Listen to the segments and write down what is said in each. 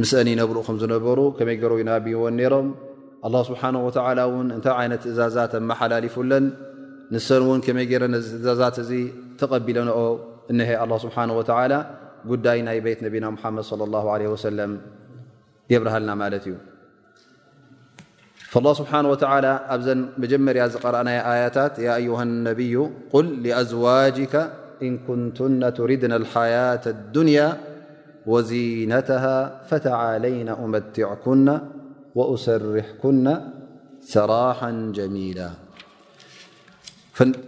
ምስአን ይነብሩ ከም ዝነበሩ ከመይ ገሩ ይናብይወን ነይሮም ኣላ ስብሓን ወተዓላ እውን እንታይ ዓይነት ትእዛዛት ኣመሓላሊፉለን ንሰን እውን ከመይ ገይረ ነዚ ትእዛዛት እዚ ተቐቢለንኦ እነሀ ኣላ ስብሓን ወተዓላ ጉዳይ ናይ ቤት ነቢና ሙሓመድ ለ ላ ለ ወሰለም የብርሃልና ማለት እዩ فالله سبحانه وتعالى أبن مجمر قرأن آيتت يا أيها النبي قل لأزواجك إن كنتن تردنا الحياة الدنيا وزينتها فتعالينا أمتعكن وأسرحكن سراحا جميلا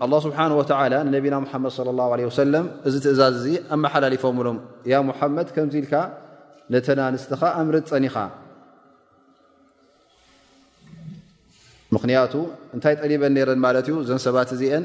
ኣላ ስብሓን ወተላ ንነቢና ሓመድ ለ ላ ለ ወሰለም እዚ ትእዛዝ እዚ ኣመሓላሊፎምሎም ያ ሙሓመድ ከምዚ ኢልካ ነተናንስትኻ ኣምርት ፀኒኻ ምኽንያቱ እንታይ ጠሊበን ነይረን ማለት እዩ እዘን ሰባት እዚአን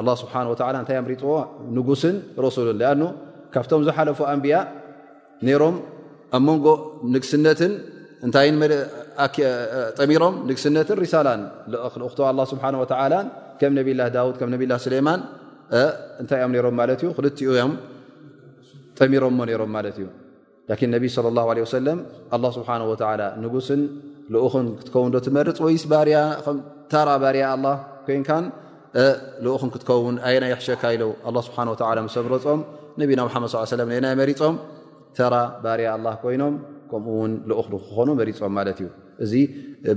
ኣላ ስብሓን ወተላ እንታይ ኣምሪጥዎ ንጉስን ረሱሉን ኣኑ ካብቶም ዝሓለፉ ኣንብያ ነይሮም ኣብ መንጎ ንግስነትን እንታይ ጠሚሮም ንግስነትን ሪሳላን ልእኽቶ ኣላ ስብሓን ወተላን ከም ነብላ ዳውድ ከም ነብላ ስሌማን እንታይ እዮም ነይሮም ማለት እዩ ክልቲኡ እዮም ጠሚሮሞ ነይሮም ማለት እዩ ላኪን ነቢ صለ ላه ለ ወሰለም ኣላ ስብሓን ወላ ንጉስን ልኡኽን ክትከውን ዶ ትመርፅ ወይስ ባርያ ታራ ባርያ ኣላ ኮንካን ልኡኽን ክትከውን ኣየና ይሕሸካ ኢሎ ኣላ ስብሓን ወላ ምስ ሰምረፆም ነቢና ሓመድ ስ ሰለም ነናይ መሪፆም ተራ ባርያ ኣላ ኮይኖም ከምኡ ውን ልኡኽ ንክኾኑ መሪፆም ማለት እዩ እዚ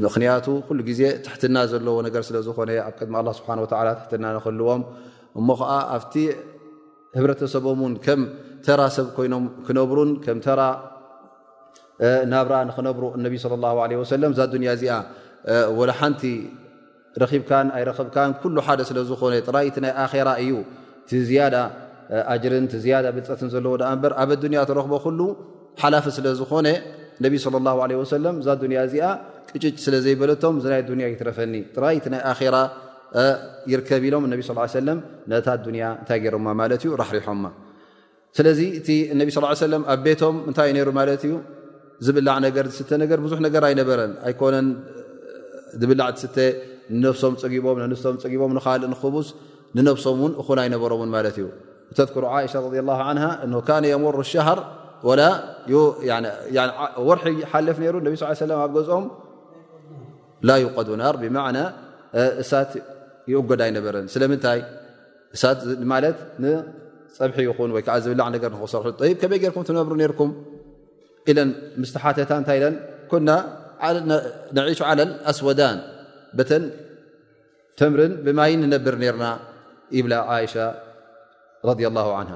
ምኽንያቱ ኩሉ ግዜ ትሕትና ዘለዎ ነገር ስለ ዝኾነ ኣብ ቅድሚ ኣላ ስብሓን ወላ ትሕትና ንክልዎም እሞ ከዓ ኣብቲ ህብረተሰቦም ውን ከም ተራ ሰብ ኮይኖም ክነብሩን ከም ተራ ናብራ ንክነብሩ እነቢ ለ ላ ለ ወሰለም እዛ ዱንያ እዚኣ ወላ ሓንቲ ረኺብካን ኣይረኽብካን ኩሉ ሓደ ስለ ዝኾነ ጥራይ እቲ ናይ ኣኼራ እዩ እቲ ዝያዳ ኣጅርን ቲ ዝያዳ ብልፀትን ዘለዎ ዳኣ እምበር ኣብ ኣዱንያ ተረኽቦ ኩሉ ሓላፊ ስለ ዝኾነ ነቢ ስለ ላ ለ ወሰለም እዛ ዱንያ እዚኣ ቅጭጭ ስለ ዘይበለቶም ዝናይ ኣዱንያ ይትረፈኒ ጥራይ እቲ ናይ ኣራ ይርከብ ኢሎም ነቢ ስ ሰለም ነታ ኣዱንያ እንታይ ገይሮማ ማለት እዩ ራሕሪሖማ ስለዚ እቲ እነቢ ስ ሰለም ኣብ ቤቶም እንታይ ነይሩ ማለት እዩ ዝብላዕ ነገር ዝስተ ነገር ብዙሕ ነገር ኣይነበረን ኣይኮነን ዝብላዕ ዝስተ ንነብሶም ፀጊቦም ንንስቶም ፀጊቦም ንካልእ ንክቡስ ንነብሶም እውን እኹል ኣይነበሮምን ማለት እዩ እተትክሩ ዓእሻ ረ ላ ዓንሃ እ ካነ የሞሩ ሻሃር ወላ ወርሒ ሓልፍ ነይሩ ነቢ ስ ሰለም ኣብ ገዝኦም ላ ይቀዱ ናር ብማዕና እሳት ይእጎድ ኣይነበረን ስለምንታይ እሳት ማለት ንፀብሒ ይኹን ወይ ከዓ ዝብላዕ ነገር ንክሰርሑ ይ ከመይ ጌርኩም ትነብሩ ነርኩም ኢለን ምስተሓተታ እንታይ ኢለን ኩና ነዒሹ ዓለል ኣስወዳን በተን ተምርን ብማይን ንነብር ነርና ይብላ ዓይሻ ረድ ላሁ ዓንሃ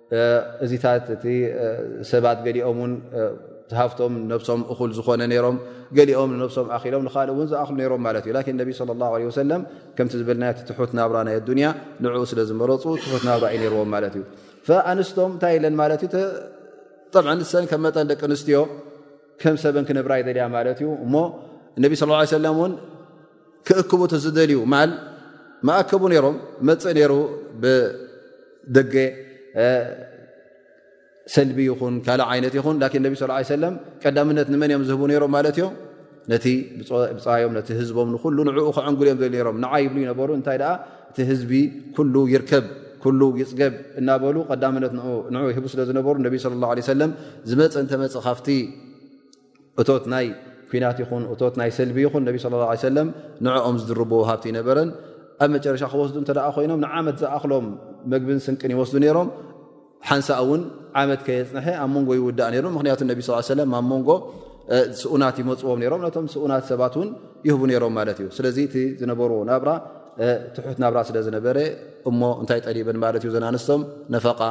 እዚታት እቲ ሰባት ገሊኦም ውን ሃፍቶም ነብሶም እኹል ዝኾነ ነሮም ገሊኦም ንነብሶም ኣኺሎም ንካል እውን ዝኣኽሉ ነሮም ማለት እዩ ላኪን ነቢ ስለ ላ ለ ወሰለም ከምቲ ዝበልና እቲ ትሑት ናብራ ናይ ኣዱንያ ንዕኡ ስለ ዝመረፁ ትሑት ናብራ እዩ ነርዎም ማለት እዩ ኣንስቶም እንታይ ኢለን ማለት እዩ ጠብ ንሰን ከም መጠን ደቂ ኣንስትዮ ከም ሰበን ክነብራ ይደልያ ማለት እዩ እሞ ነቢ ስ ሰለም እውን ክእክቡ ተዝደልዩ ማል መኣከቡ ነይሮም መፅእ ነይሩ ብደገ ሰልቢ ይኹን ካልእ ዓይነት ይኹን ላን ነቢ ስ ሰለም ቀዳምነት ንመን እዮም ዝህቡ ነይሮም ማለት እዮም ነቲ ብፃዮም ነቲ ህዝቦም ንኩሉ ንዕኡ ክዕንጉል እዮም ዘል ነሮም ንዓ ይብሉ ይነበሩ እንታይ ደኣ እቲ ህዝቢ ኩሉ ይርከብ ኩሉ ይፅገብ እናበሉ ቀዳምነት ንዑ ይህቡ ስለ ዝነበሩ ነቢ ስለ ላ ሰለም ዝመፀ እንተመፅ ካፍቲ እቶት ናይ ኩናት ይኹን እቶት ናይ ሰልቢ ይኹን ነቢ ስለ ላ ሰለም ንዕኦም ዝድርብዎ ሃብቲ ይነበረን ኣብ መጨረሻ ክወስዱ እንተ ኮይኖም ንዓመት ዝኣኽሎም መግብን ስንቅን ይወስዱ ነይሮም ሓንሳ እውን ዓመት ከየፅንሐ ኣብ መንጎ ይውዳእ ነይሩ ምክንያቱ ነቢ ስ ሰለም ኣብ መንጎ ስኡናት ይመፅዎም ነሮም ነቶም ስኡናት ሰባት እውን ይህቡ ነይሮም ማለት እዩ ስለዚ እቲ ዝነበርዎ ናብራ ትሑት ናብራ ስለ ዝነበረ እሞ እንታይ ጠሊበን ማለት እዩ ዘናንስቶም ነፈቃ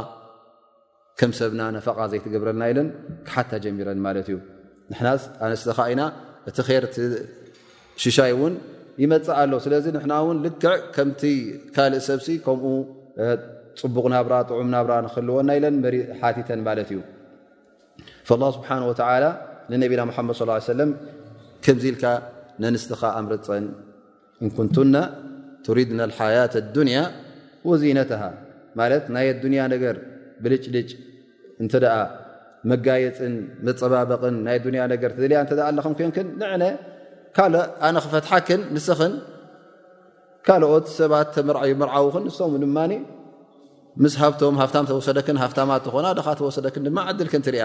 ከም ሰብና ነፈቓ ዘይትገብረልና ኢለን ክሓታ ጀሚረን ማለት እዩ ንሕና ኣነስተኻ ኢና እቲ ር ሽሻይ እውን ይመፅእ ኣሎ ስለዚ ንሕና እውን ልክዕ ከምቲ ካልእ ሰብሲ ከምኡ ፅቡቕ ናብራ ጥዑም ናብራ ንክልወና ኢለን መሪ ሓቲተን ማለት እዩ ላ ስብሓን ወተላ ንነቢና ሓመድ ስ ሰለም ከምዚ ኢልካ ነንስትኻ ኣምርፀን እን ኩንቱና ቱሪድና ልሓያት ኣዱንያ ወዚነትሃ ማለት ናይ ኣዱንያ ነገር ብልጭልጭ እንተ ደኣ መጋየፅን መፀባበቕን ናይ ኣዱንያ ነገር ትደልያ እንተ ኣለኹም ኮንክን ንዕነ ካል ኣነ ክፈትሓክን ንስኽን ካልኦት ሰባት ተምርዓዩ ምርዓውኽን ንስም ድማ ምስ ሃብቶም ሃፍታም ተወሰደክን ሃፍታማት ትኾና ድኻ ተወሰደክን ድማ ዕድልክን ትሪያ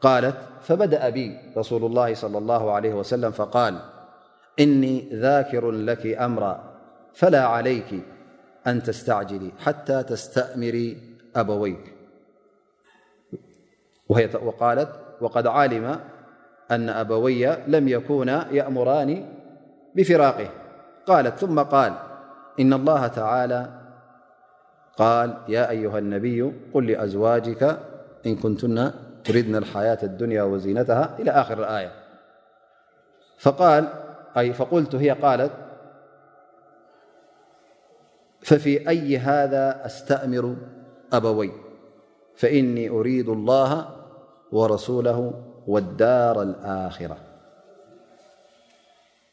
قالت فبدأ بي رسول الله صلى الله عليه وسلم - فقال إني ذاكر لك أمرا فلا عليك أن تستعجلي حتى تستأمري أبويك قالت وقد علم أن أبوي لم يكونا يأمران بفراقه قالت ثم قال إن الله تعالى قال يا أيها النبي قل لأزواجك إن كنتن تردنا الحياة الدنيا وزينتها إلى آخر الآية فقلت هي قالت ففي أي هذا أستأمر أبوي فإني أريد الله ورسوله والدار الآخرة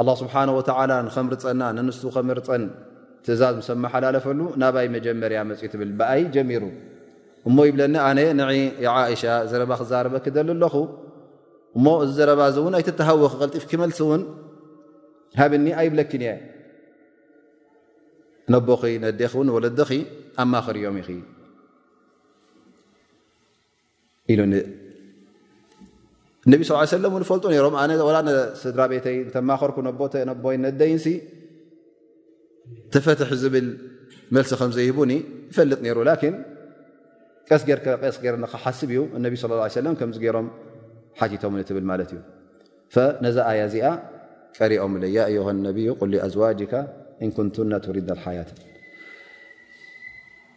ኣላ ስብሓን ወተዓላ ንኸምርፀና ንንሱ ከምርፀን ትእዛዝ ምስ ኣመሓላለፈሉ ናብይ መጀመርያ መፅኡ ትብል ብኣይ ጀሚሩ እሞ ይብለኒ ኣነ ን ይዓእሻ ዘረባ ክዛረበ ክደሊ ኣለኹ እሞ እዚ ዘረባ እዚ እውን ኣይትተሃወ ክቀልጢፍ ክመልሲ እውን ሃብኒ ኣይብለኪን እየ ነቦኺ ነዴኺ ውን ወለድኺ ኣማኽርዮም ኢኺ ነቢ ስ ሰለም ን ፈልጡ ሮም ኣነ ላ ስድራ ቤተይ ተማኸርኩ ነቦይ ነደይን ተፈትሒ ዝብል መልሲ ከምዘይህቡኒ ይፈልጥ ነይሩ ላን ቀስ ርቀስ ር ንክሓስብ እዩ እነቢ ስ ሰለ ከምዚ ገሮም ሓቲቶም ትብል ማለት እዩ ነዛ ኣያ እዚኣ ቀሪኦም ለ ያ ዩ ነብዩ ቁ ኣዝዋጅካ እንክንቱና ትሪድ ሓያት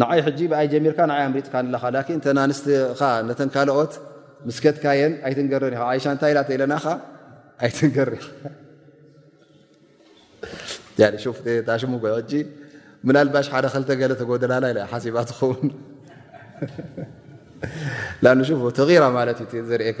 ንዓይ ሕጂ ብኣይ ጀሚርካ ንይ ኣምሪፅካ ኣለኻ ላኪን ተና ንስትኻ ነተን ካልኦት ምስከትካየን ኣይትንገረን ኢኻ ዓይሻ እንታይ ኢላ ተኢለናኻ ኣይትንገር ኢኻ ሽሙ ሕጂ ምናልባሽ ሓደ ክልተ ገለ ተጎደላላ ኢለ ሓሲባ ትኸውን ን ተራ ማለት እዩ ዘርእካ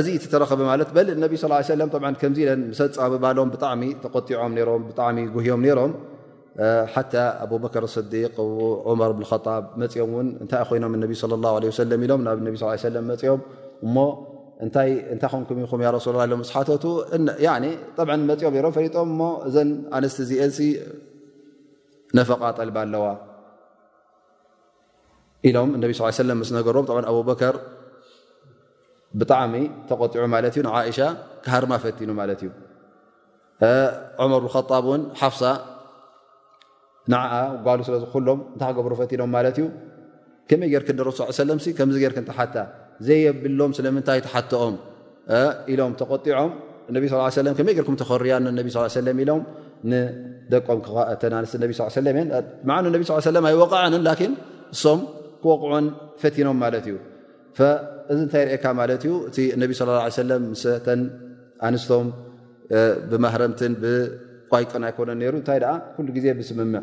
እዚ እቲ ተረኸበ ማለት በል ነቢ ስ ሰለ ከምዚ ኢለን ምሰፃብባሎም ብጣዕሚ ተቆጢዖም ሮም ብጣዕሚ ጉህዮም ነይሮም ሓታ ኣቡበከር ስዲቅ ዑመር ብጣብ መፅኦም ውን እንታይ ኮይኖም ነቢ ለ ላ ለ ሰለም ኢሎም ናብ ነቢ ስ ሰለ መፅኦም እሞ እታይ እንታይ ኮንኩም ኢኹም ያረሱላ ኢሎም ስሓተቱ ጠብ መፅኦም ሮም ፈሊጦም እሞ እዘን ኣንስቲ እዚኤን ነፈቃ ጠልባ ኣለዋ ኢሎም እነቢ ስ ሰለም ምስ ነገርዎም ብ ኣቡበከር ብጣዕሚ ተቆጢዑ ማለት እዩ ንዓእሻ ክሃርማ ፈቲኑ ማለት እዩ ዑመር ብከጣብ እውን ሓፍሳ ንዓ ጓሉ ስለ ዝኩሎም እንታይ ክገብሩ ፈቲኖም ማለት እዩ ከመይ ጌርክ ንረሱ ሰለም ከምዚ ጌርክ ንተሓታ ዘየብሎም ስለምንታይ ተሓትኦም ኢሎም ተቆጢዖም ነቢ ስ ሰለም ከመይ ገርኩም ተኸርያ ነቢ ስ ሰለም ኢሎም ንደቆም ክተናንስ ነቢ ስ ሰለ እየን ምዓኑ ነቢ ስ ሰለም ኣይወቕዐንን ላኪን እሶም ክወቕዑን ፈቲኖም ማለት እዩ እዚ እንታይ ርእካ ማለት እዩ እቲ ነቢ ስለ ላ ሰለም ምስተን ኣንስቶም ብማህረምትን ብቋይቅን ኣይኮነን ነይሩ እንታይ ደኣ ኩሉ ግዜ ብስምምዕ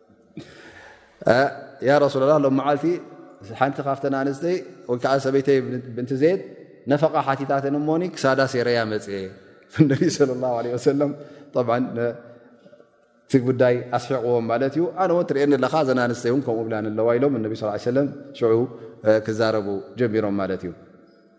ረሱላ ላ ሎመዓልቲ ሓንቲ ካብተ ኣንስተይ ወይከዓ ሰበይተይ ብንቲ ዘድ ነፈቓ ሓቲታትን እሞኒ ክሳዳ ሴረያ መፅ ነቢ ለ ላ ሰለም እቲ ጉዳይ ኣስሒቕዎም ማለት እዩ ኣነ ውን ትርኤየኒ ኣለካ ዘና ኣንስተይ ን ከምኡ ብላኒ ኣለዋ ኢሎም ነቢ ስ ሰለም ሽዑ ክዛረቡ ጀሚሮም ማለት እዩ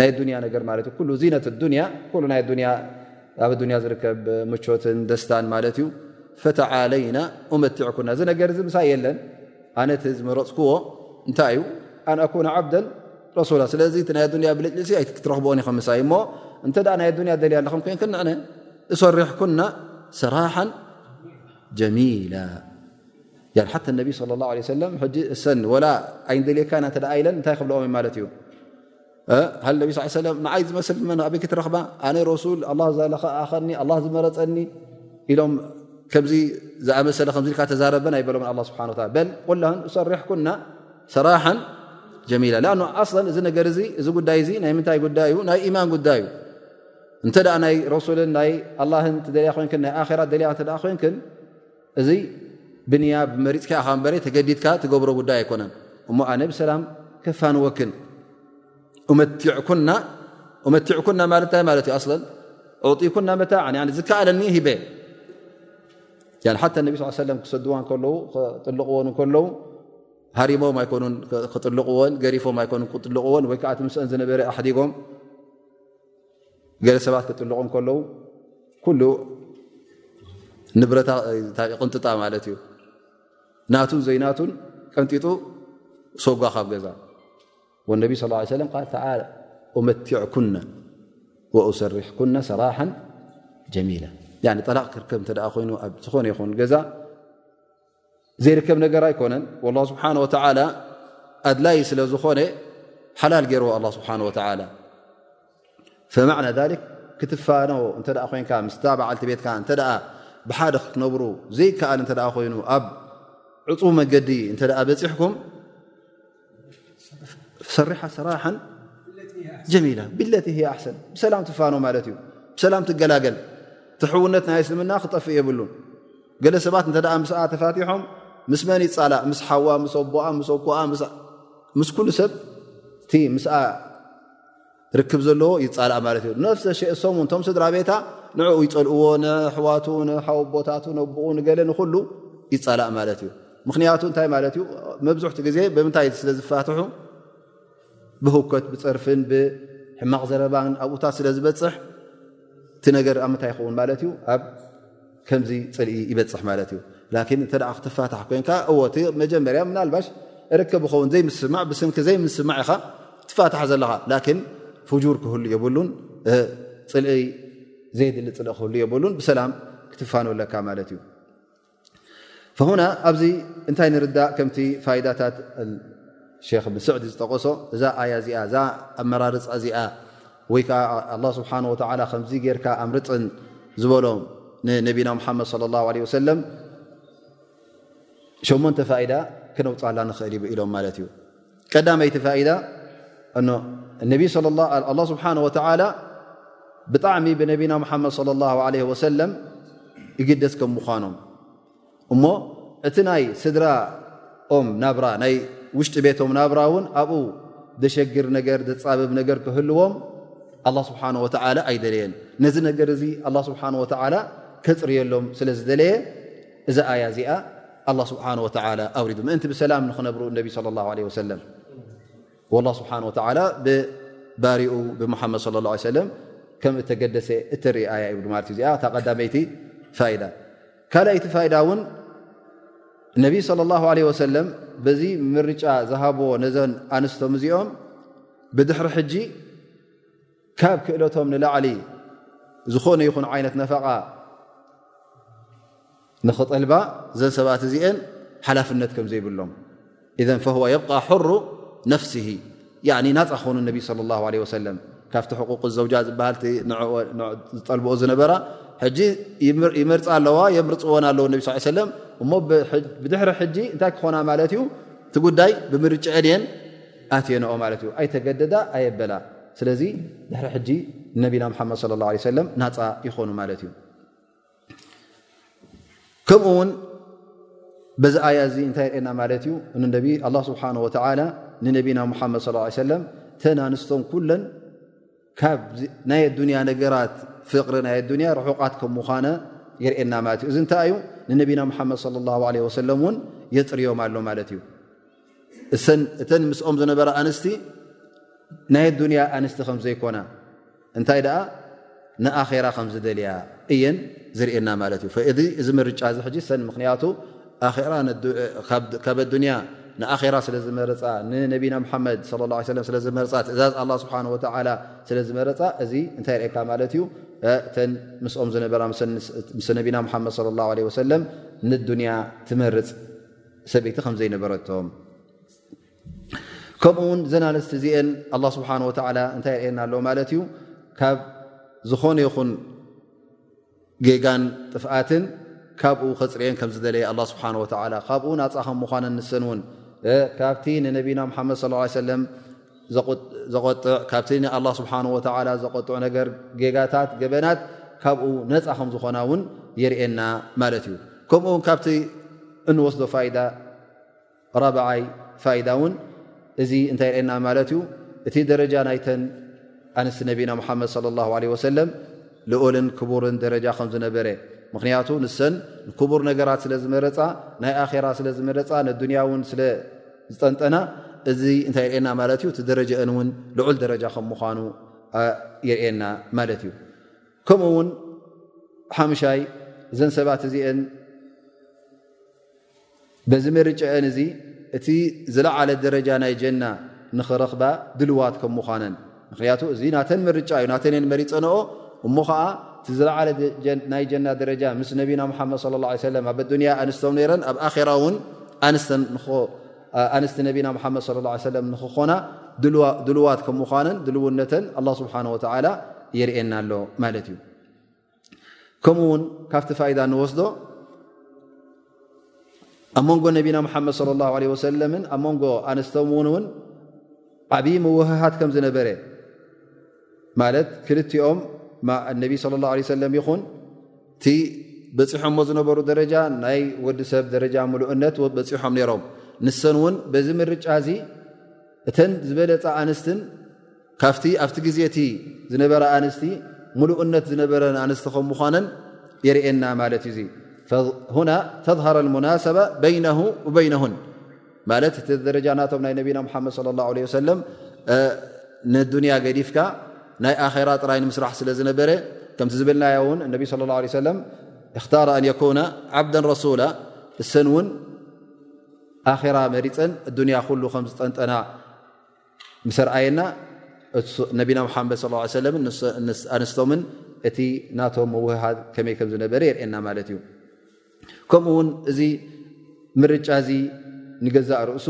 ናይ ዱንያ ነገር ማለት እዩ ኩሉ ዚነት ዱንያ ኩሉ ናይ ዱንያ ኣብ ዱንያ ዝርከብ ምቾትን ደስታን ማለት እዩ ፈተዓለይና ኡመትዕኩና እዚ ነገር እዚ ምሳይ የለን ኣነቲ ዝመረፅክዎ እንታይ እዩ ኣን ኣኩነ ዓብደል ረሱላ ስለዚ እቲ ናይ ኣዱንያ ብልጭልሲ ኣይክትረኽብኦን ኢኹም ምሳይ እሞ እንተ ናይ ኣዱንያ ደልያ ኣለኹም ኮን ክንዕነ እሰሪሕኩና ሰራሓን ጀሚላ ሓታ ነቢ ስለ ላ ለ ሰለም ሕጂ እሰን ወላ ኣይንደልየካ ኢና እተ ኢለን እንታይ ክብልኦም ማለት እዩ ሃለቢ ስ ሰለም ንዓይ ዝመስል መን ኣበይ ክትረኽባ ኣነ ረሱል ኣ ዝለኣኸኒ ኣ ዝመረፀኒ ኢሎም ከምዚ ዝኣመሰለ ከምዚ ኢልካ ተዛረበን ኣይበሎም ኣ ስብሓ በል ቁላ ሰሪሕኩና ሰራሓን ጀሚላ ኣ ኣስለ እዚ ነገር እ እዚ ጉዳይ ዚ ናይ ምንታይ ጉዳይ እዩ ናይ ኢማን ጉዳይ እዩ እንተ ናይ ረሱልን ናይ ኣላን ደልያ ኮንክን ናይ ኣራ ደልያ ተ ኮንክን እዚ ብንያብ መሪጽካ ኢኻ እምበረ ተገዲድካ ትገብሮ ጉዳይ ኣይኮነን እሞ ኣነ ብሰላም ከፋንወክን እመትዕኩና እመትዕኩና ማለት እንታይ ማለት እዩ ኣስለን ዑጢኩና መታዕ ዝከኣለኒ ሂበ ሓታ ነቢ ስ ሰለም ክሰድዋ ከለዉ ክጥልቕዎን ከለዉ ሃሪሞም ኣይኮኑን ክጥልቕዎን ገሪፎም ኣይኮኑን ክጥልቕዎን ወይ ከዓ እቲ ምስአን ዝነበረ ኣሕዲጎም ገለ ሰባት ክጥልቑ ከለዉ ኩሉ ንብረታ ቅንጥጣ ማለት እዩ ናቱን ዘይናቱን ቀንጢጡ ሰጓ ካብ ገዛ ነቢ ስ ሰለ እመትዕኩነ ወእሰርሕኩነ ሰራሓ ጀሚላ ጠላቕ ክርከብ እተ ኮይኑ ኣብ ዝኾነ ይኹን ገዛ ዘይርከብ ነገር ኣይኮነን ላ ስብሓን ወተላ ኣድላይ ስለ ዝኾነ ሓላል ገይርዎ ኣላ ስብሓን ወተላ ፈማዕና ሊክ ክትፋኖ እንተ ኮንካ ምስታ በዓልቲ ቤትካ እንተ ብሓደ ክትነብሩ ዘይከኣል እንተ ኮይኑ ኣብ ዕፁ መገዲ እንተ በፂሕኩም ሰሪሓ ሰራሓን ጀሚላ ብለት ሂ ኣሕሰን ብሰላም ትፋኖ ማለት እዩ ብሰላም ትገላገል ትሕውነት ናይ እስልምና ክጠፍእ የብሉን ገለ ሰባት እንተ ምስ ተፋትሖም ምስ መን ይፃላእ ምስ ሓዋ ምስ ኣቦኣ ምስ ኣኮኣ ምስ ኩሉ ሰብ እቲ ምስ ርክብ ዘለዎ ይፃላእ ማለት እዩ ነፍሰ ሸ እሶም ውን ቶም ስድራ ቤታ ንዕኡ ይፀልእዎ ንኣሕዋቱ ንሓወቦታቱ ነብኡ ንገለ ንኩሉ ይፃላእ ማለት እዩ ምክንያቱ እንታይ ማለት እዩ መብዝሕቲ ግዜ ብምንታይ ስለ ዝፋትሑ ብህውከት ብፀርፍን ብሕማቕ ዘረባን ኣብኡታት ስለ ዝበፅሕ እቲ ነገር ኣብ ምንታይ ይኸውን ማለት እዩ ኣብ ከምዚ ፅልኢ ይበፅሕ ማለት እዩ ላኪን እንተ ክትፋታሕ ኮይንካ እወቲ መጀመርያ ምናልባሽ ርከብ ኸውን ዘይምስማዕ ብስንኪ ዘይምስማዕ ኢኻ ትፋታሕ ዘለኻ ላኪን ፍጁር ክህሉ የብሉን ፅልኢ ዘይድሊ ፅልኢ ክህሉ የብሉን ብሰላም ክትፋኑ ኣለካ ማለት እዩ ፈሁና ኣብዚ እንታይ ንርዳእ ከምቲ ፋይዳታት ክ ብን ስዕዲ ዝጠቀሶ እዛ ኣያ እዚኣ እዛ ኣመራርፃ እዚኣ ወይ ከኣ ኣላህ ስብሓነሁ ወተዓላ ከምዚ ጌርካ ኣምርጽን ዝበሎም ንነቢና ሙሓመድ ሰለላሁ ዓለይሂ ወሰለም ሸሞንተ ፋኢዳ ክነውጻላ ንኽእል ይብ ኢሎም ማለት እዩ ቀዳመይቲ ፋኢዳ ነቢ ኣላህ ስብሓነሁ ወተዓላ ብጣዕሚ ብነቢና ሙሓመድ ሰለላሁ ዓለይሂ ወሰለም ይግደስ ከም ምዃኖም እሞ እቲ ናይ ስድራኦም ናብራ ናይ ውሽጢ ቤቶም ናብራ እውን ኣብኡ ዘሸግር ነገር ዘፃብብ ነገር ክህልዎም ኣላ ስብሓን ወተዓላ ኣይደለየን ነዚ ነገር እዚ ኣላ ስብሓን ወተዓላ ከፅርየሎም ስለ ዝደለየ እዛ ኣያ እዚኣ ኣላ ስብሓን ወተዓላ ኣውሪዱ ምእንቲ ብሰላም ንክነብሩ እነቢ ስለ ላ ለ ወሰለም ወላ ስብሓን ወተዓላ ብባሪኡ ብሙሓመድ ስለ ላ ሰለም ከም እተገደሰ እተርኢ ኣያ ይብሉ ማለት እዩ እዚኣ እታ ቀዳመይቲ ፋይዳ ካልኣይቲ ፋይዳ እውን ነቢ صለ ላه ለ ወሰለም በዚ ምርጫ ዝሃብዎ ነዘን ኣንስቶም እዚኦም ብድሕሪ ሕጂ ካብ ክእለቶም ንላዕሊ ዝኾነ ይኹን ዓይነት ነፈቓ ንኽጠልባ ዘን ሰባት እዚአን ሓላፍነት ከም ዘይብሎም ኢዘን ፈህዋ የብቃ ሑሩ ነፍሲሂ ያኒ ናፃ ክኾኑ ነቢ ስለ ላ ለ ወሰለም ካብቲ ሕቁቅ ዘውጃ ዝበሃል ዝጠልብኦ ዝነበራ ሕጂ ይመርፃ ኣለዋ የምርፅዎን ኣለዉ ነቢ ስ ሰለም እሞ ብድሕሪ ሕጂ እንታይ ክኾና ማለት እዩ እቲ ጉዳይ ብምርጭዐን እየን ኣትየንኦ ማለት እዩ ኣይተገደዳ ኣየበላ ስለዚ ድሕሪ ሕጂ ነቢና ሓመድ ለ ላ ሰለም ናፃ ይኾኑ ማለት እዩ ከምኡ ውን በዚ ኣያ እዚ እንታይ ርእና ማለት እዩ ንነቢ ኣላ ስብሓን ወተላ ንነቢና ሙሓመድ ስ ሰለም ተናንስቶም ኩለን ካብ ናይ ኣዱንያ ነገራት ፍቕሪ ናይ ኣዱንያ ርሑቓት ከም ምዃነ የርእና ማለት እዩ እዚ እንታይ እዩ ንነቢና ሙሓመድ ለ ላ ለ ወሰለም እውን የፅርዮም ኣሎ ማለት እዩ እተን ምስኦም ዝነበራ ኣንስቲ ናይ ኣዱንያ ኣንስቲ ከም ዘይኮና እንታይ ደኣ ንኣራ ከም ዝደልያ እየን ዝርእና ማለት እዩ እ እዚ ምርጫ እዚ ሕጂ ሰን ምክንያቱ ካብ ኣዱንያ ንኣራ ስለ ዝመረፃ ንነቢና ሓመድ ለ ላ ሰለ ስለ ዝመርፃ ትእዛዝ ኣላ ስብሓን ወተላ ስለ ዝመረፃ እዚ እንታይ ርእካ ማለት እዩ እተን ምስኦም ዝነበራ ምስ ነቢና ሓመድ ለ ላ ለ ወሰለም ንዱንያ ትመርፅ ሰበይቲ ከም ዘይነበረቶም ከምኡ ውን ዘና ንስቲ እዚኤን ኣላ ስብሓን ወተላ እንታይ ርእየና ኣሎ ማለት እዩ ካብ ዝኾነ ይኹን ጌጋን ጥፍኣትን ካብኡ ከፅርኤን ከም ዝደለየ ኣላ ስብሓን ወተላ ካብኡ ናፃ ከም ምዃነን ንሰን እውን ካብቲ ንነቢና ሓመድ ስ ሰለም ዘቆጥዕ ካብቲ ንኣላ ስብሓን ወተላ ዘቆጥዑ ነገር ጌጋታት ገበናት ካብኡ ነፃ ከም ዝኾና እውን የርእየና ማለት እዩ ከምኡውን ካብቲ እንወስዶ ፋይዳ ራብዓይ ፋይዳ እውን እዚ እንታይ ይርእየና ማለት እዩ እቲ ደረጃ ናይተን ኣንስቲ ነቢና ሙሓመድ صለ ላ ለ ወሰለም ልኡልን ክቡርን ደረጃ ከም ዝነበረ ምክንያቱ ንሰን ክቡር ነገራት ስለ ዝመረፃ ናይ ኣራ ስለ ዝመረፃ ንዱንያ እውን ስለ ዝጠንጠና እዚ እንታይ ይርእየና ማለት እዩ እቲ ደረጃአን እውን ልዑል ደረጃ ከም ምኳኑ ይርእየና ማለት እዩ ከምኡ ውን ሓሙሻይ እዘን ሰባት እዚአን በዚ ምርጭኤን እዚ እቲ ዝለዓለ ደረጃ ናይ ጀና ንኽረኽባ ድልዋት ከም ምዃነን ምኽንያቱ እዚ ናተን ምርጫ እዩ ናተን እየን መሪጸንኦ እሞ ኸኣ እቲ ዝለዓለ ናይ ጀና ደረጃ ምስ ነቢና ሙሓመድ صለ ላه ሰለም ኣብ ኣዱንያ ኣንስቶም ነይረን ኣብ ኣኼራ እውን ኣንስቲ ነቢና ሙሓመድ صለ ላه ሰለም ንክኾና ድልዋት ከም ምዃነን ድልውነተን ኣላ ስብሓን ወተዓላ የርእየና ኣሎ ማለት እዩ ከምኡ ውን ካብቲ ፋይዳ ንወስዶ ኣብ መንጎ ነቢና ሓመድ صለ ላه ለ ወሰለምን ኣብ መንጎ ኣንስቶም ውን እውን ዓብዪ ምውህሃት ከም ዝነበረ ማለት ክልቲኦም ነቢ ለ ላه ለ ሰለም ይኹን እቲ በፂሖሞ ዝነበሩ ደረጃ ናይ ወዲ ሰብ ደረጃ ምሉእነት በፂሖም ነይሮም ንሰን እውን በዚ ምርጫ እዚ እተን ዝበለፃ ኣንስትን ካብቲ ኣብቲ ግዜ እቲ ዝነበራ ኣንስቲ ምሉእነት ዝነበረ ኣንስቲ ከም ምዃነን የርእየና ማለት እዩ ዙ ሁና ተظሃረ ሙናሰባ በይነ በይነሁን ማለት እቲ ደረጃ ናቶም ናይ ነቢና ሓመድ صለ ላه ለ ሰለም ንዱንያ ገዲፍካ ናይ ኣራ ጥራይ ንምስራሕ ስለ ዝነበረ ከምቲ ዝበልናዮ እውን እነቢ صለ ه ለ ሰለም እክታረ ኣን የኩነ ዓብደ ረሱላ እሰን እውን ኣራ መሪፀን እዱንያ ኩሉ ከም ዝጠንጠና ምስ ኣርኣየና ነቢና ሙሓመድ ስ ሰለ ኣንስቶምን እቲ ናቶም ምውህሃድ ከመይ ከም ዝነበረ የርእና ማለት እዩ ከምኡ ውን እዚ ምርጫ እዚ ንገዛእ ርእሱ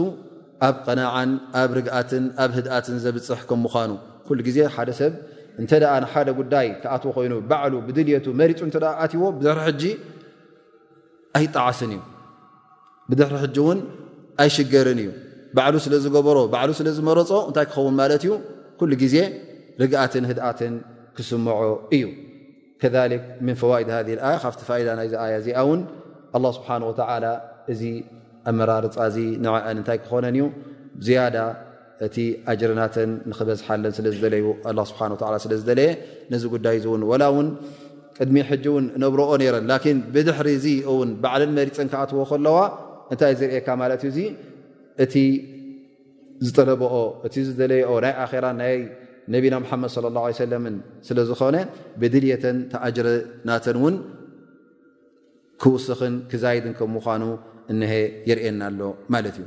ኣብ ቐናዓን ኣብ ርግኣትን ኣብ ህድኣትን ዘብፅሕ ከም ምዃኑ ኩሉ ግዜ ሓደ ሰብ እንተ ሓደ ጉዳይ ክኣትዎ ኮይኑ ባዕሉ ብድልቱ መሪፁ እተ ኣትዎ ብድሕሪ ሕጂ ኣይጣዓስን እዩ ብድሕሪ ሕጂ እውን ኣይሽገርን እዩ ባዕሉ ስለ ዝገበሮ ባዕሉ ስለ ዝመረፆ እንታይ ክኸውን ማለት እዩ ኩሉ ግዜ ርግኣትን ህድኣትን ክስምዖ እዩ ከ ምን ፈዋኢድ ሃ ኣያ ካብቲ ፋይዳ ናይዚ ኣያ እዚኣ እውን ኣላ ስብሓን ወተላ እዚ ኣመራርፃ እዚ ንዐዐን እንታይ ክኾነን እዩ ዝያዳ እቲ ኣጅሪ ናተን ንክበዝሓለን ስለ ዝደለዩ ኣላ ስብሓን ወተዓላ ስለ ዝደለየ ነዚ ጉዳይ እዚ እውን ወላ እውን ቅድሚ ሕጂ እውን ነብረኦ ነይረን ላኪን ብድሕሪ እዚ እውን ባዕለን መሪፀን ክኣትዎ ከለዋ እንታይ ዝርእየካ ማለት እዩ እዚ እቲ ዝጠለበኦ እቲ ዝደለየኦ ናይ ኣራ ናይ ነቢና ሓመድ صለ ه ሰለም ስለ ዝኾነ ብድልየተን ተኣጅረ ናተን እውን ክውስኽን ክዛይድን ከም ምዃኑ እሀ የርእየና ኣሎ ማለት እዩ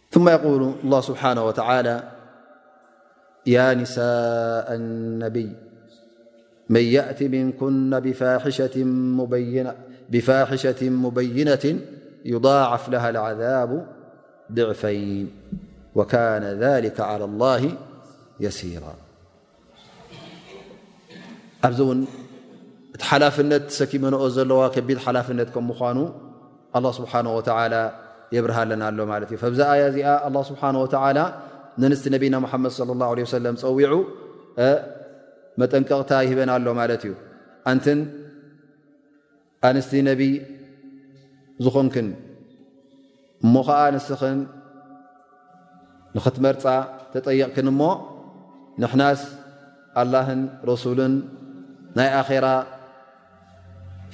ثم يقول الله سبحانه وتعالى يا نساء النبي من يأت من كن بفاحشة مبينة يضاعف لها العذاب ضعفين ካነ ذሊከ ى ላ የሲራ ኣብዚ እውን እቲ ሓላፍነት ሰኪመንኦ ዘለዋ ከቢድ ሓላፍነት ከም ምኳኑ ኣላ ስብሓን ወተላ የብርሃለና ኣሎ ማለት እዩ ካብዚ ኣያ እዚኣ ኣላ ስብሓን ወተላ ንንስቲ ነቢና ሙሓመድ ለ ላ ለ ሰለም ፀዊዑ መጠንቀቕታ ይህበና ኣሎ ማለት እዩ ኣንትን ኣንስቲ ነቢይ ዝኾንክን እሞ ኸዓ ንስኽን ንኽትመርፃ ተጠየቕክን እሞ ንሕናስ ኣላህን ረሱልን ናይ ኣራ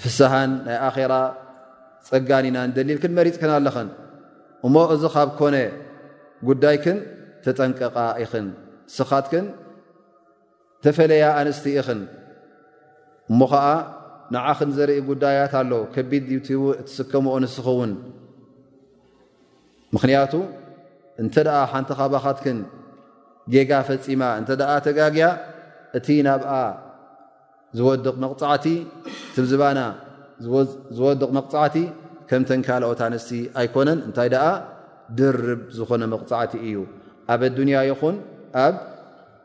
ፍስሃን ናይ ኣራ ፀጋን ኢና ንደሊልክን መሪፅክን ኣለኽን እሞ እዚ ኻብ ኮነ ጉዳይክን ተጠንቀቓ ኢኽን ስኻትክን ተፈለያ ኣንስቲ ኢኽን እሞ ኸኣ ንዓኽን ዘርኢ ጉዳያት ኣሎ ከቢድ ዩቲቡ እትስከምኦ ንስኺ እውን ምኽንያቱ እንተ ደኣ ሓንቲ ካባኻትክን ጌጋ ፈፂማ እንተ ደኣ ተጋግያ እቲ ናብኣ ዝወድቕ መቕፃዕቲ ትብዝባና ዝወድቕ መቕፃዕቲ ከምተን ካልኦት ኣንስቲ ኣይኮነን እንታይ ደኣ ድርብ ዝኾነ መቕፃዕቲ እዩ ኣብ ኣዱንያ ይኹን ኣብ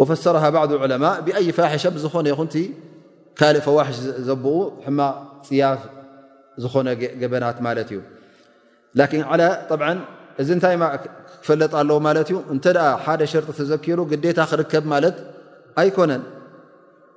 ወፈሰረሃ ባዕዱ ዑለማእ ብኣይ ፋሒሸ ብዝኾነ ይኹንቲ ካልእ ፈዋሒሽ ዘብኡ ሕማቕ ፅያፍ ዝኾነ ገበናት ማለት እዩ ላኪን ዓላ ጠብ እዚ እንታይ ክፈለጥ ኣለዎ ማለት እዩ እንተ ሓደ ሸርጢ ተዘኪሩ ግዴታ ክርከብ ማለት ኣይኮነን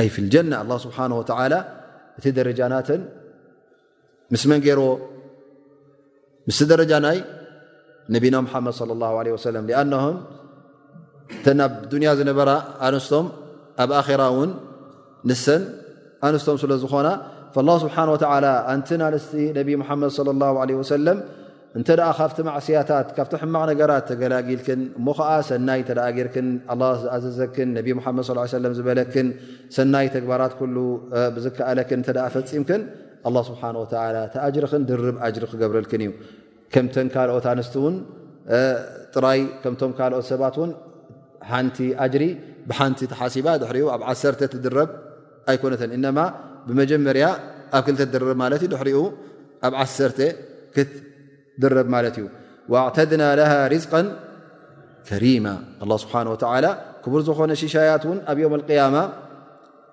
ኣይ ፊ ልጀና ኣላ ስብሓን ወተላ እቲ ደረጃ ናተን ምስ መን ገይርዎ ምስቲ ደረጃ ናይ ነቢና ሙሓመድ ለ ላ ለ ወሰለም ኣነሆን እተን ኣብ ዱንያ ዝነበራ ኣንስቶም ኣብ ኣኼራ እውን ንሰን ኣንስቶም ስለ ዝኾና ላ ስብሓን ወተላ ኣንቲ ኣንስቲ ነቢ ሙሓመድ ለ ላ ለ ወሰለም እንተ ካብቲ ማዕስያታት ካብቲ ሕማቕ ነገራት ተገላጊልክን እሞ ከዓ ሰናይ እተ ጌርክን ኣላ ዝኣዘዘክን ነቢ ሙሓመድ ስ ሰለም ዝበለክን ሰናይ ተግባራት ኩሉ ብዝከኣለክን እተ ፈፂምክን ኣላ ስብሓን ወተላ እቲ ኣጅርኽን ድርብ ኣጅሪ ክገብረልክን እዩ ከምተን ካልኦት ኣንስቲ እውን ጥራይ ከምቶም ካልኦት ሰባት እውን ሓንቲ ኣጅሪ ብሓንቲ ተሓሲባ ድሕሪኡ ኣብ ዓሰርተ ትድረብ ኣይኮነትን ኢነማ ብመጀመርያ ኣብ ክልተ ትድርብ ማለት እዩ ድሕሪኡ ኣብ ዓሰርተ ክትድርብ ማለት እዩ ወኣዕተድና ለሃ ርዝቃ ከሪማ ኣላ ስብሓን ወተዓላ ክቡር ዝኾነ ሽሻያት እውን ኣብ ዮም ኣልቅያማ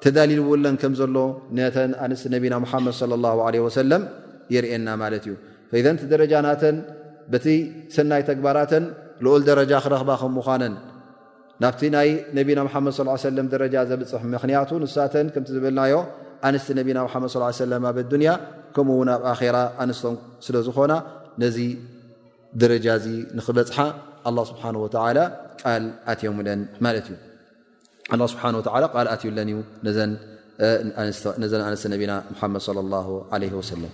ተዳልልውለን ከም ዘሎ ነተን ኣንስቲ ነቢና ሙሓመድ صለ ላ ለ ወሰለም የርእየና ማለት እዩ ፈዘንቲ ደረጃ ናተን በቲ ሰናይ ተግባራተን ልኡል ደረጃ ክረኽባ ከም ምዃነን ናብቲ ናይ ነቢና ሓመድ ص ሰለ ደረጃ ዘብፅሕ ምክንያቱ ንሳተን ከምቲ ዝበልናዮ ኣንስቲ ነቢና ሓመድ ص ሰለ ኣብ ኣዱንያ ከምኡ ውን ኣብ ኣራ ኣንስቶም ስለ ዝኾና ነዚ ደረጃ እዚ ንክበፅሓ ኣላ ስብሓን ወተላ ቃል ኣትዮምለን ማለት እዩ ኣ ስብሓ ወ ቃል ኣትዩለን እዩ ነዘን ኣንስቲ ነቢና ሓመድ ለ ለ ወሰለም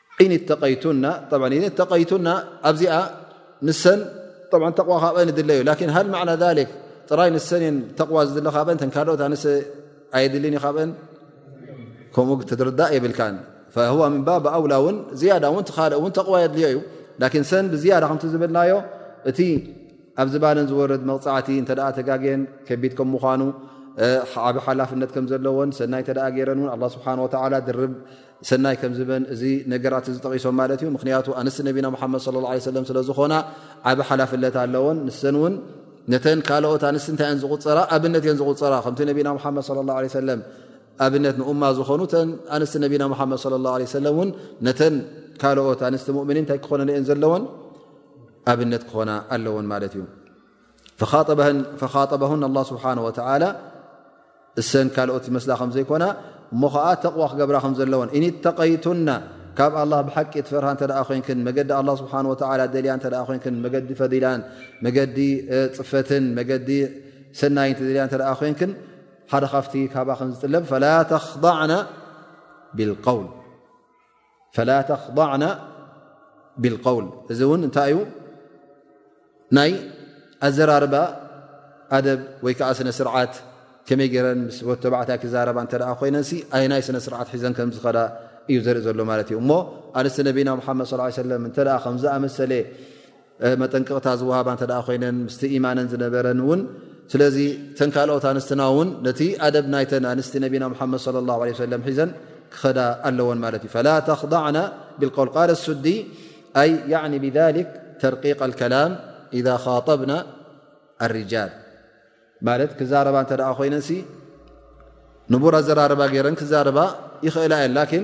ኢን እተቀይቱና ኢን እተቀይቱና ኣብዚኣ ንሰን ብ ተቕዋ ካብኣ ንድለ እዩ ላን ሃል ማዕና ሊክ ጥራይ ንሰን እየን ተቕዋ ዝድለ ካብአን ተን ካልኦት ኣንሰ ኣየድልን እዩ ካብአን ከምኡ ትርዳእ የብልካን ዋ ምንባ ብኣውላ እውን ዝያዳ እውን ትካልእ እውን ተቕዋ የድልዮ እዩ ላን ሰን ብዝያዳ ከምቲ ዝበልናዮ እቲ ኣብ ዝባነን ዝወርድ መቕፃዕቲ እንተ ተጋግየን ከቢድ ከም ምኳኑ ዓብ ሓላፍነት ከም ዘለዎን ሰናይ እተ ገይረን እውን ስብሓ ወላ ድርብ ሰናይ ከም ዝበን እዚ ነገራት እዚ ጠቒሶም ማለት እዩ ምክንያቱ ኣንስቲ ነቢና ሙሓመድ ለ ላ ሰለም ስለ ዝኾና ዓብ ሓላፍለት ኣለዎን ንሰን እውን ነተን ካልኦት ኣንስቲ እንታይ እየን ዝቁፀራ ኣብነት እየን ዝቁፀራ ከምቲ ነቢና ሓመድ ለ ላ ሰለም ኣብነት ንኡማ ዝኾኑ ተን ኣንስቲ ነቢና ሓመድ ለ ላ ሰለም እውን ነተን ካልኦት ኣንስቲ ሙእምኒን እንታይ ክኾነን እየን ዘለዎን ኣብነት ክኾና ኣለዎን ማለት እዩ ፈኻጠበሁን ኣላ ስብሓን ወተላ እሰን ካልኦት ዝመስላ ከም ዘይኮና እሞ ኸዓ ተቕዋ ክገብራ ከም ዘለዎን ኢንተቀይቱና ካብ ኣላ ብሓቂ ትፈርሃ እተ ኮይንክን መገዲ ኣላ ስብሓ ወላ ደልያ እተ ኮይንክን መገዲ ፈዲላን መገዲ ፅፈትን መገዲ ሰናይን ተደልያ እተ ኮይንክን ሓደ ካብቲ ካብኣ ከም ዝጥለብ ፈላ ተኽضዕና ብልቀውል ፈላ ተክضዕና ብልقውል እዚ እውን እንታይ እዩ ናይ ኣዘራርባ ኣደብ ወይ ከዓ ስነ ስርዓት ከመይ ገረን ምስ ወ ተባዕታይ ክዛረባ እተ ኮይነን ኣይ ናይ ስነ ስርዓት ሒዘን ከም ዝኸዳ እዩ ዘርኢ ዘሎ ማለት እዩ እሞ ኣንስቲ ነቢና ሓመድ ص ሰለ እተ ከምዝኣመሰለ መጠንቀቕታ ዝወሃባ እንተ ኮይነን ምስቲ ኢማነን ዝነበረን እውን ስለዚ ተን ካልኦት ኣንስትና እውን ነቲ ኣደብ ናይተን ኣንስቲ ነቢና ሙሓመድ صለ ላه ለ ሰለም ሒዘን ክኸዳ ኣለዎን ማለት እዩ ፈላ ተኽضዕና ብልቀውል ቃል ኣሱዲ ኣይ ኒ ብሊክ ተርቂቅ ኣልከላም ኢዛ ኻጠብና ኣርጃል ማለት ክዛረባ እንተ ኮይነንሲ ንቡር ኣዘራርባ ገይረን ክዛረባ ይኽእላ እየን ላኪን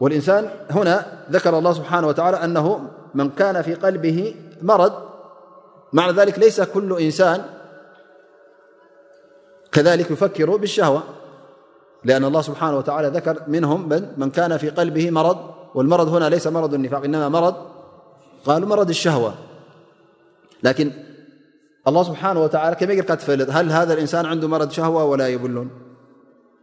والإنسان هنا ذكر الله سبحانه وتعالى أنه من كان في قلبه مرض معنى ذلك ليس كل إنسان كذلك يفكر بالشهوة لأن الله سبحانه وتعالى ذرمنهممن كان في قلبه مرض والمرض هنا ليس مرض النفاق إنمامر قالو مرض الشهوة لكن الله سبحانه وتعالى كقفهل هذا الإنسان عنده مرض شهوة ولا يبلن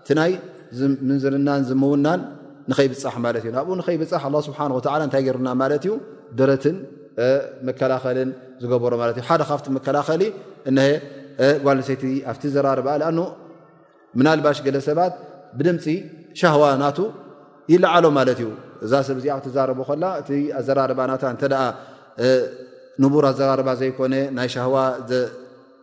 እቲ ናይ ምንዝርናን ዝምውናን ንኸይብፃሕ ማለት እዩ ናብኡ ንኸይብፃሕ ኣ ስብሓ ወላ እንታይ ገይሩና ማለት እዩ ብረትን መከላኸልን ዝገበሮ ማለት እዩ ሓደ ካብቲ መከላኸሊ እሀ ጓል ንሰይቲ ኣብቲ ዘራርባ ኣ ምናልባሽ ገለ ሰባት ብድምፂ ሻህዋ ናቱ ይለዓሎ ማለት እዩ እዛ ሰብ እዚኣ ክትዛረቡ ከላ እቲ ኣዘራርባ ናታ እተ ንቡር ኣዘራርባ ዘይኮነ ናይ ሻዋ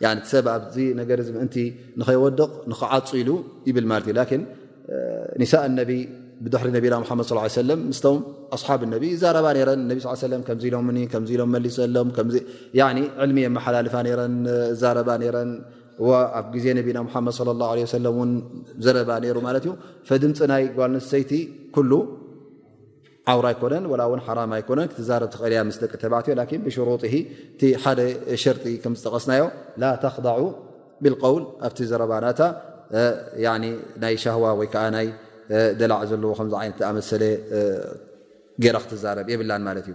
እቲ ሰብ ኣብዚ ነገር እዚ ምእንቲ ንኸይወድቕ ንኽዓፁ ኢሉ ይብል ማለት እዩ ላኪን ኒሳ ነቢ ብድሕሪ ነቢና ሓመድ ስ ሰለም ምስቶም ኣስሓብ ነቢ ይዛረባ ነረን ነቢ ስ ሰለም ከምዚ ኢሎም ከምዚ ኢሎም መሊሰሎም ዕልሚ የመሓላልፋ ነረን ዛረባ ነረን ኣብ ግዜ ነቢና ሓመድ ለ ላ ለ ሰለም እውን ዘረባ ነይሩ ማለት እዩ ፈድምፂ ናይ ጓልንሰይቲ ኩሉ ዓውራ ኣይኮነን ወላ ውን ሓራም ኣይኮነን ክትዛረብ ትኽእል እያ ምስ ደቂ ተባዕትዮ ላኪን ብሽሩጢሂ እቲ ሓደ ሸርጢ ከም ዝጠቐስናዮ ላ ተኽዳዑ ብልቀውል ኣብቲ ዘረባ ናታ ናይ ሻህዋ ወይ ከዓ ናይ ደላዕ ዘለዎ ከምዚ ዓይነት ዝኣመሰለ ገይራ ክትዛረብ የብላን ማለት እዩ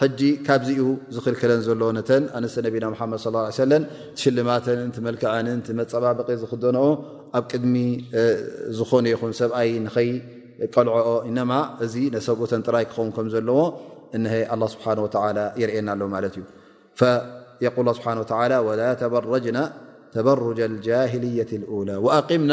ሕጂ ካብዚ'ዩ ዝኽልክለን ዘሎ ነተን ኣንስቲ ነቢና ሙሓመድ ሰለላሁ ዓለይሂ ወሰለም ትሽልማተንን ትመልክዐንን እቲ መጸባበቒ ዝኽደንኦ ኣብ ቅድሚ ዝኾነ ይኹን ሰብኣይ ንኸይቀልዕኦ ኢነማ እዚ ነሰብኡተን ጥራይ ክኸውን ከም ዘለዎ እነሀ ኣላህ ስብሓነሁ ወተዓላ የርእየና ኣሎ ማለት እዩ ፈየቁል ላህ ስብሓነሁ ወተዓላ ወላ ተበረጅና ተበሩጀ ልጃሂልየት ልኡላ ወኣቂምና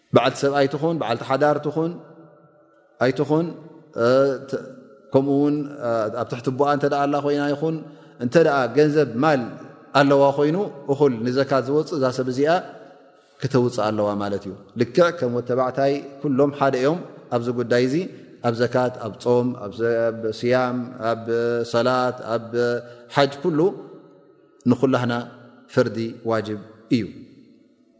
በዓልቲ ሰብኣይ ትኹን በዓልቲ ሓዳር ትኹን ኣይትኹን ከምኡ ውን ኣብ ትሕቲ ቦኣ እተ ኣላ ኮይና ይኹን እንተ ገንዘብ ማል ኣለዋ ኮይኑ እኹል ንዘካት ዝወፅእ እዛ ሰብ እዚኣ ክተውፅእ ኣለዋ ማለት እዩ ልክዕ ከም ወተባዕታይ ኩሎም ሓደ እዮም ኣብዚ ጉዳይ እዚ ኣብ ዘካት ኣብ ፆም ስያም ኣብ ሰላት ኣብ ሓጅ ኩሉ ንኩላህና ፍርዲ ዋጅብ እዩ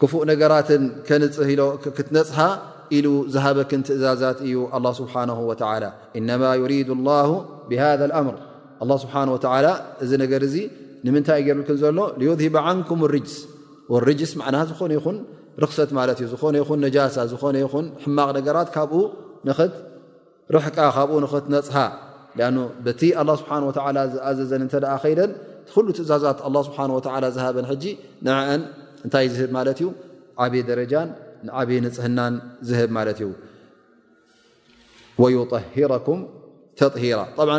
ክፉእ ነገራትን ከንጽህ ኢሎ ክትነጽሃ ኢሉ ዝሃበክን ትእዛዛት እዩ ኣላ ስብሓንሁ ወተዓላ እነማ ዩሪዱ ላሁ ብሃዛ ልኣምር ኣላ ስብሓን ወተዓላ እዚ ነገር እዚ ንምንታይ ዩ ገርልክን ዘሎ ልዩዝሂበ ዓንኩም ርጅስ ወርጅስ ማዕና ዝኾነ ይኹን ርክሰት ማለት እዩ ዝኾነ ይኹን ነጃሳ ዝኾነ ይኹን ሕማቕ ነገራት ካብኡ ንክት ርሕቃ ካብኡ ንኽትነጽሃ ኣ በቲ ኣላ ስብሓን ወላ ዝኣዘዘን እንተ ከይደን ኩሉ ትእዛዛት ኣላ ስብሓን ወላ ዝሃበን ሕጂ ንዕአን እንታይ ዝህብ ማለት እዩ ዓብዪ ደረጃን ንዓብዪ ንፅህናን ዝህብ ማለት እዩ ወዩጠሂረኩም ተጥሂራ ጠብዓ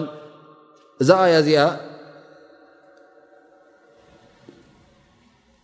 እዛ ኣያ እዚኣ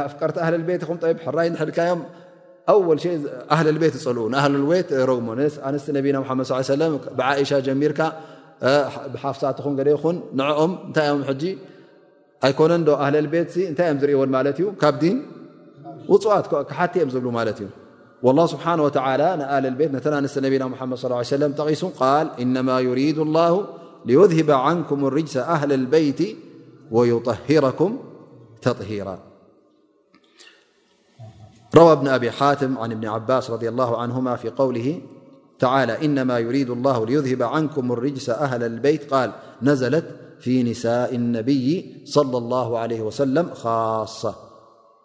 ኣፍቀርቲ ኣህል ቤት ኹም ይ ሕራይ ሕልካዮም ኣወል ሸ ኣህል ቤት ዝፀል ንኣህል ቤት ረግሞ ኣንስቲ ነቢና ሓመድ ስ ሰለ ብዓእሻ ጀሚርካ ብሓፍሳትኹም ገደ ይኹን ንኦም እንታይ እዮም ሕጂ ኣይኮነንዶ ኣህል ቤት እንታይ እዮም ዝርእዎን ማለት እዩ ካብ ዲን ውፅዋት ክሓቲ እዮም ዝብሉ ማለት እዩ والله سبحانه وتعالى نآل البيت نتنانس نبينا محمد صلى اله عليه وسلم تغيس قال إنما يريد الله ليذهب عنكم الرجس أهل البيت ويطهركم تطهيرا روى ابن أبي حاتم عن بن عباس - رضي الله عنهما في قوله تعالى إنما يريد الله ليذهب عنكم الرجس أهل البيت قال نزلت في نساء النبي صلى الله عليه وسلم خاصة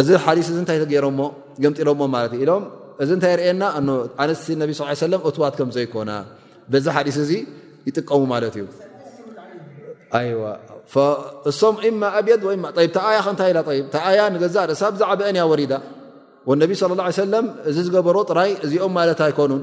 እዚ ሓዲስ እዚ እንታይ ተገይሮሞ ገምጢሎሞ ማለት እዩ ኢሎም እዚ እንታይ የርእየና ኣነስቲ ነቢ ስ ሰለ እትዋት ከም ዘይኮና በዚ ሓዲስ እዚ ይጥቀሙ ማለት እዩ ኣይዋ እሶም እማ ኣብየድ ወማ ተኣያ ከንታይ ኢላ ተኣያ ንገዛእ ርእሳ ብዛዕበአን እያ ወሪዳ ወነቢ ስለ ላ ሰለም እዚ ዝገበሮ ጥራይ እዚኦም ማለት ኣይኮኑን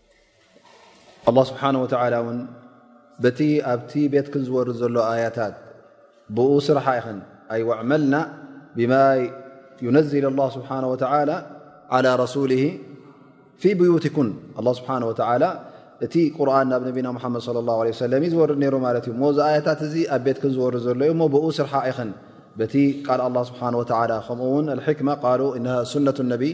ኣላ ስብሓን ወተላ እውን በቲ ኣብቲ ቤትክን ዝወር ዘሎ ኣያታት ብኡ ስርሓ ይኽን ኣይ ወዕመልና ብማ ዩነዝል ላ ስብሓን ወተላ ዓላ ረሱሊ ፊ ብዩትኩን ኣላ ስብሓን ወተላ እቲ ቁርን ናብ ነቢና ሙሓመድ ለ ላ ለ ሰለም እዩ ዝወርድ ነይሩ ማለት እዩ ሞዚ ኣያታት እዚ ኣብ ቤትክን ዝወር ዘሎ እዩ እሞ ብኡ ስርሓ ይኽን በቲ ቃል ኣላ ስብሓን ወተላ ከምኡ ውን ኣልሕክማ ቃሉ እነሃ ሱነቱ ነቢይ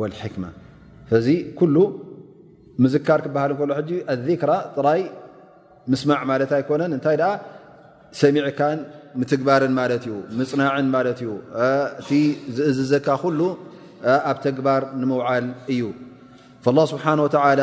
ወልሕክማ እዚ ኩሉ ምዝካር ክበሃል ከሎ ሕጂ ኣዚክራ ጥራይ ምስማዕ ማለት ኣይኮነን እንታይ ደኣ ሰሚዕካን ምትግባርን ማለት እዩ ምፅናዕን ማለት እዩ እቲ ዝእዝዘካ ኩሉ ኣብ ተግባር ንምውዓል እዩ ላ ስብሓን ወተላ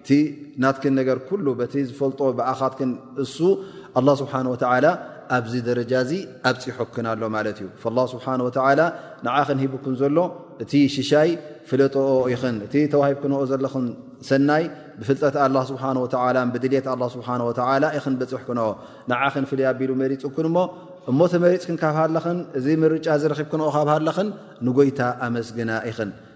እቲ ናትክን ነገር ኩሉ በቲ ዝፈልጦ ብኣኻትክን እሱ ኣላ ስብሓን ወተዓላ ኣብዚ ደረጃ እዚ ኣብፂሖክን ኣሎ ማለት እዩ ላ ስብሓን ወተዓላ ንዓኽን ሂብኩን ዘሎ እቲ ሽሻይ ፍለጦኦ ይኽን እቲ ተዋሂብክንኦ ዘለኽን ሰናይ ብፍልጠት ኣላ ስብሓን ወተዓላ ብድልት ኣላ ስብሓን ወተዓላ ይኽን በፅሕክንኦ ንዓኽን ፍልይ ኣቢሉ መሪፁክን እሞ እሞ ተመሪፅክን ካብ ሃለኽን እዚ ምርጫ ዝረኺብክንኦ ካብ ሃለኽን ንጎይታ ኣመስግና ይኽን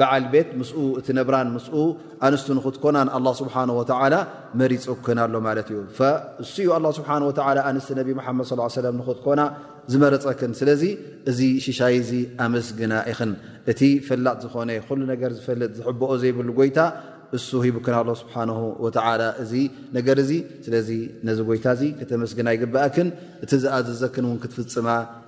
በዓል ቤት ምስኡ እትነብራን ምስኡ ኣንስቲ ንኽትኮናን ኣላ ስብሓን ወተዓላ መሪፁክን ኣሎ ማለት እዩ እሱ እዩ ኣላ ስብሓን ወተዓላ ኣንስቲ ነቢ መሓመድ ስ ሰለም ንኽትኮና ዝመረፀክን ስለዚ እዚ ሽሻይ እዚ ኣመስግና ኢኽን እቲ ፈላጥ ዝኾነ ኩሉ ነገር ዝፈልጥ ዝሕብኦ ዘይብሉ ጎይታ እሱ ሂቡክን ኣሎ ስብሓን ወተዓላ እዚ ነገር እዚ ስለዚ ነዚ ጎይታ እዚ ከተመስግና ይግበኣክን እቲ ዝኣዘዘክን እውን ክትፍፅማ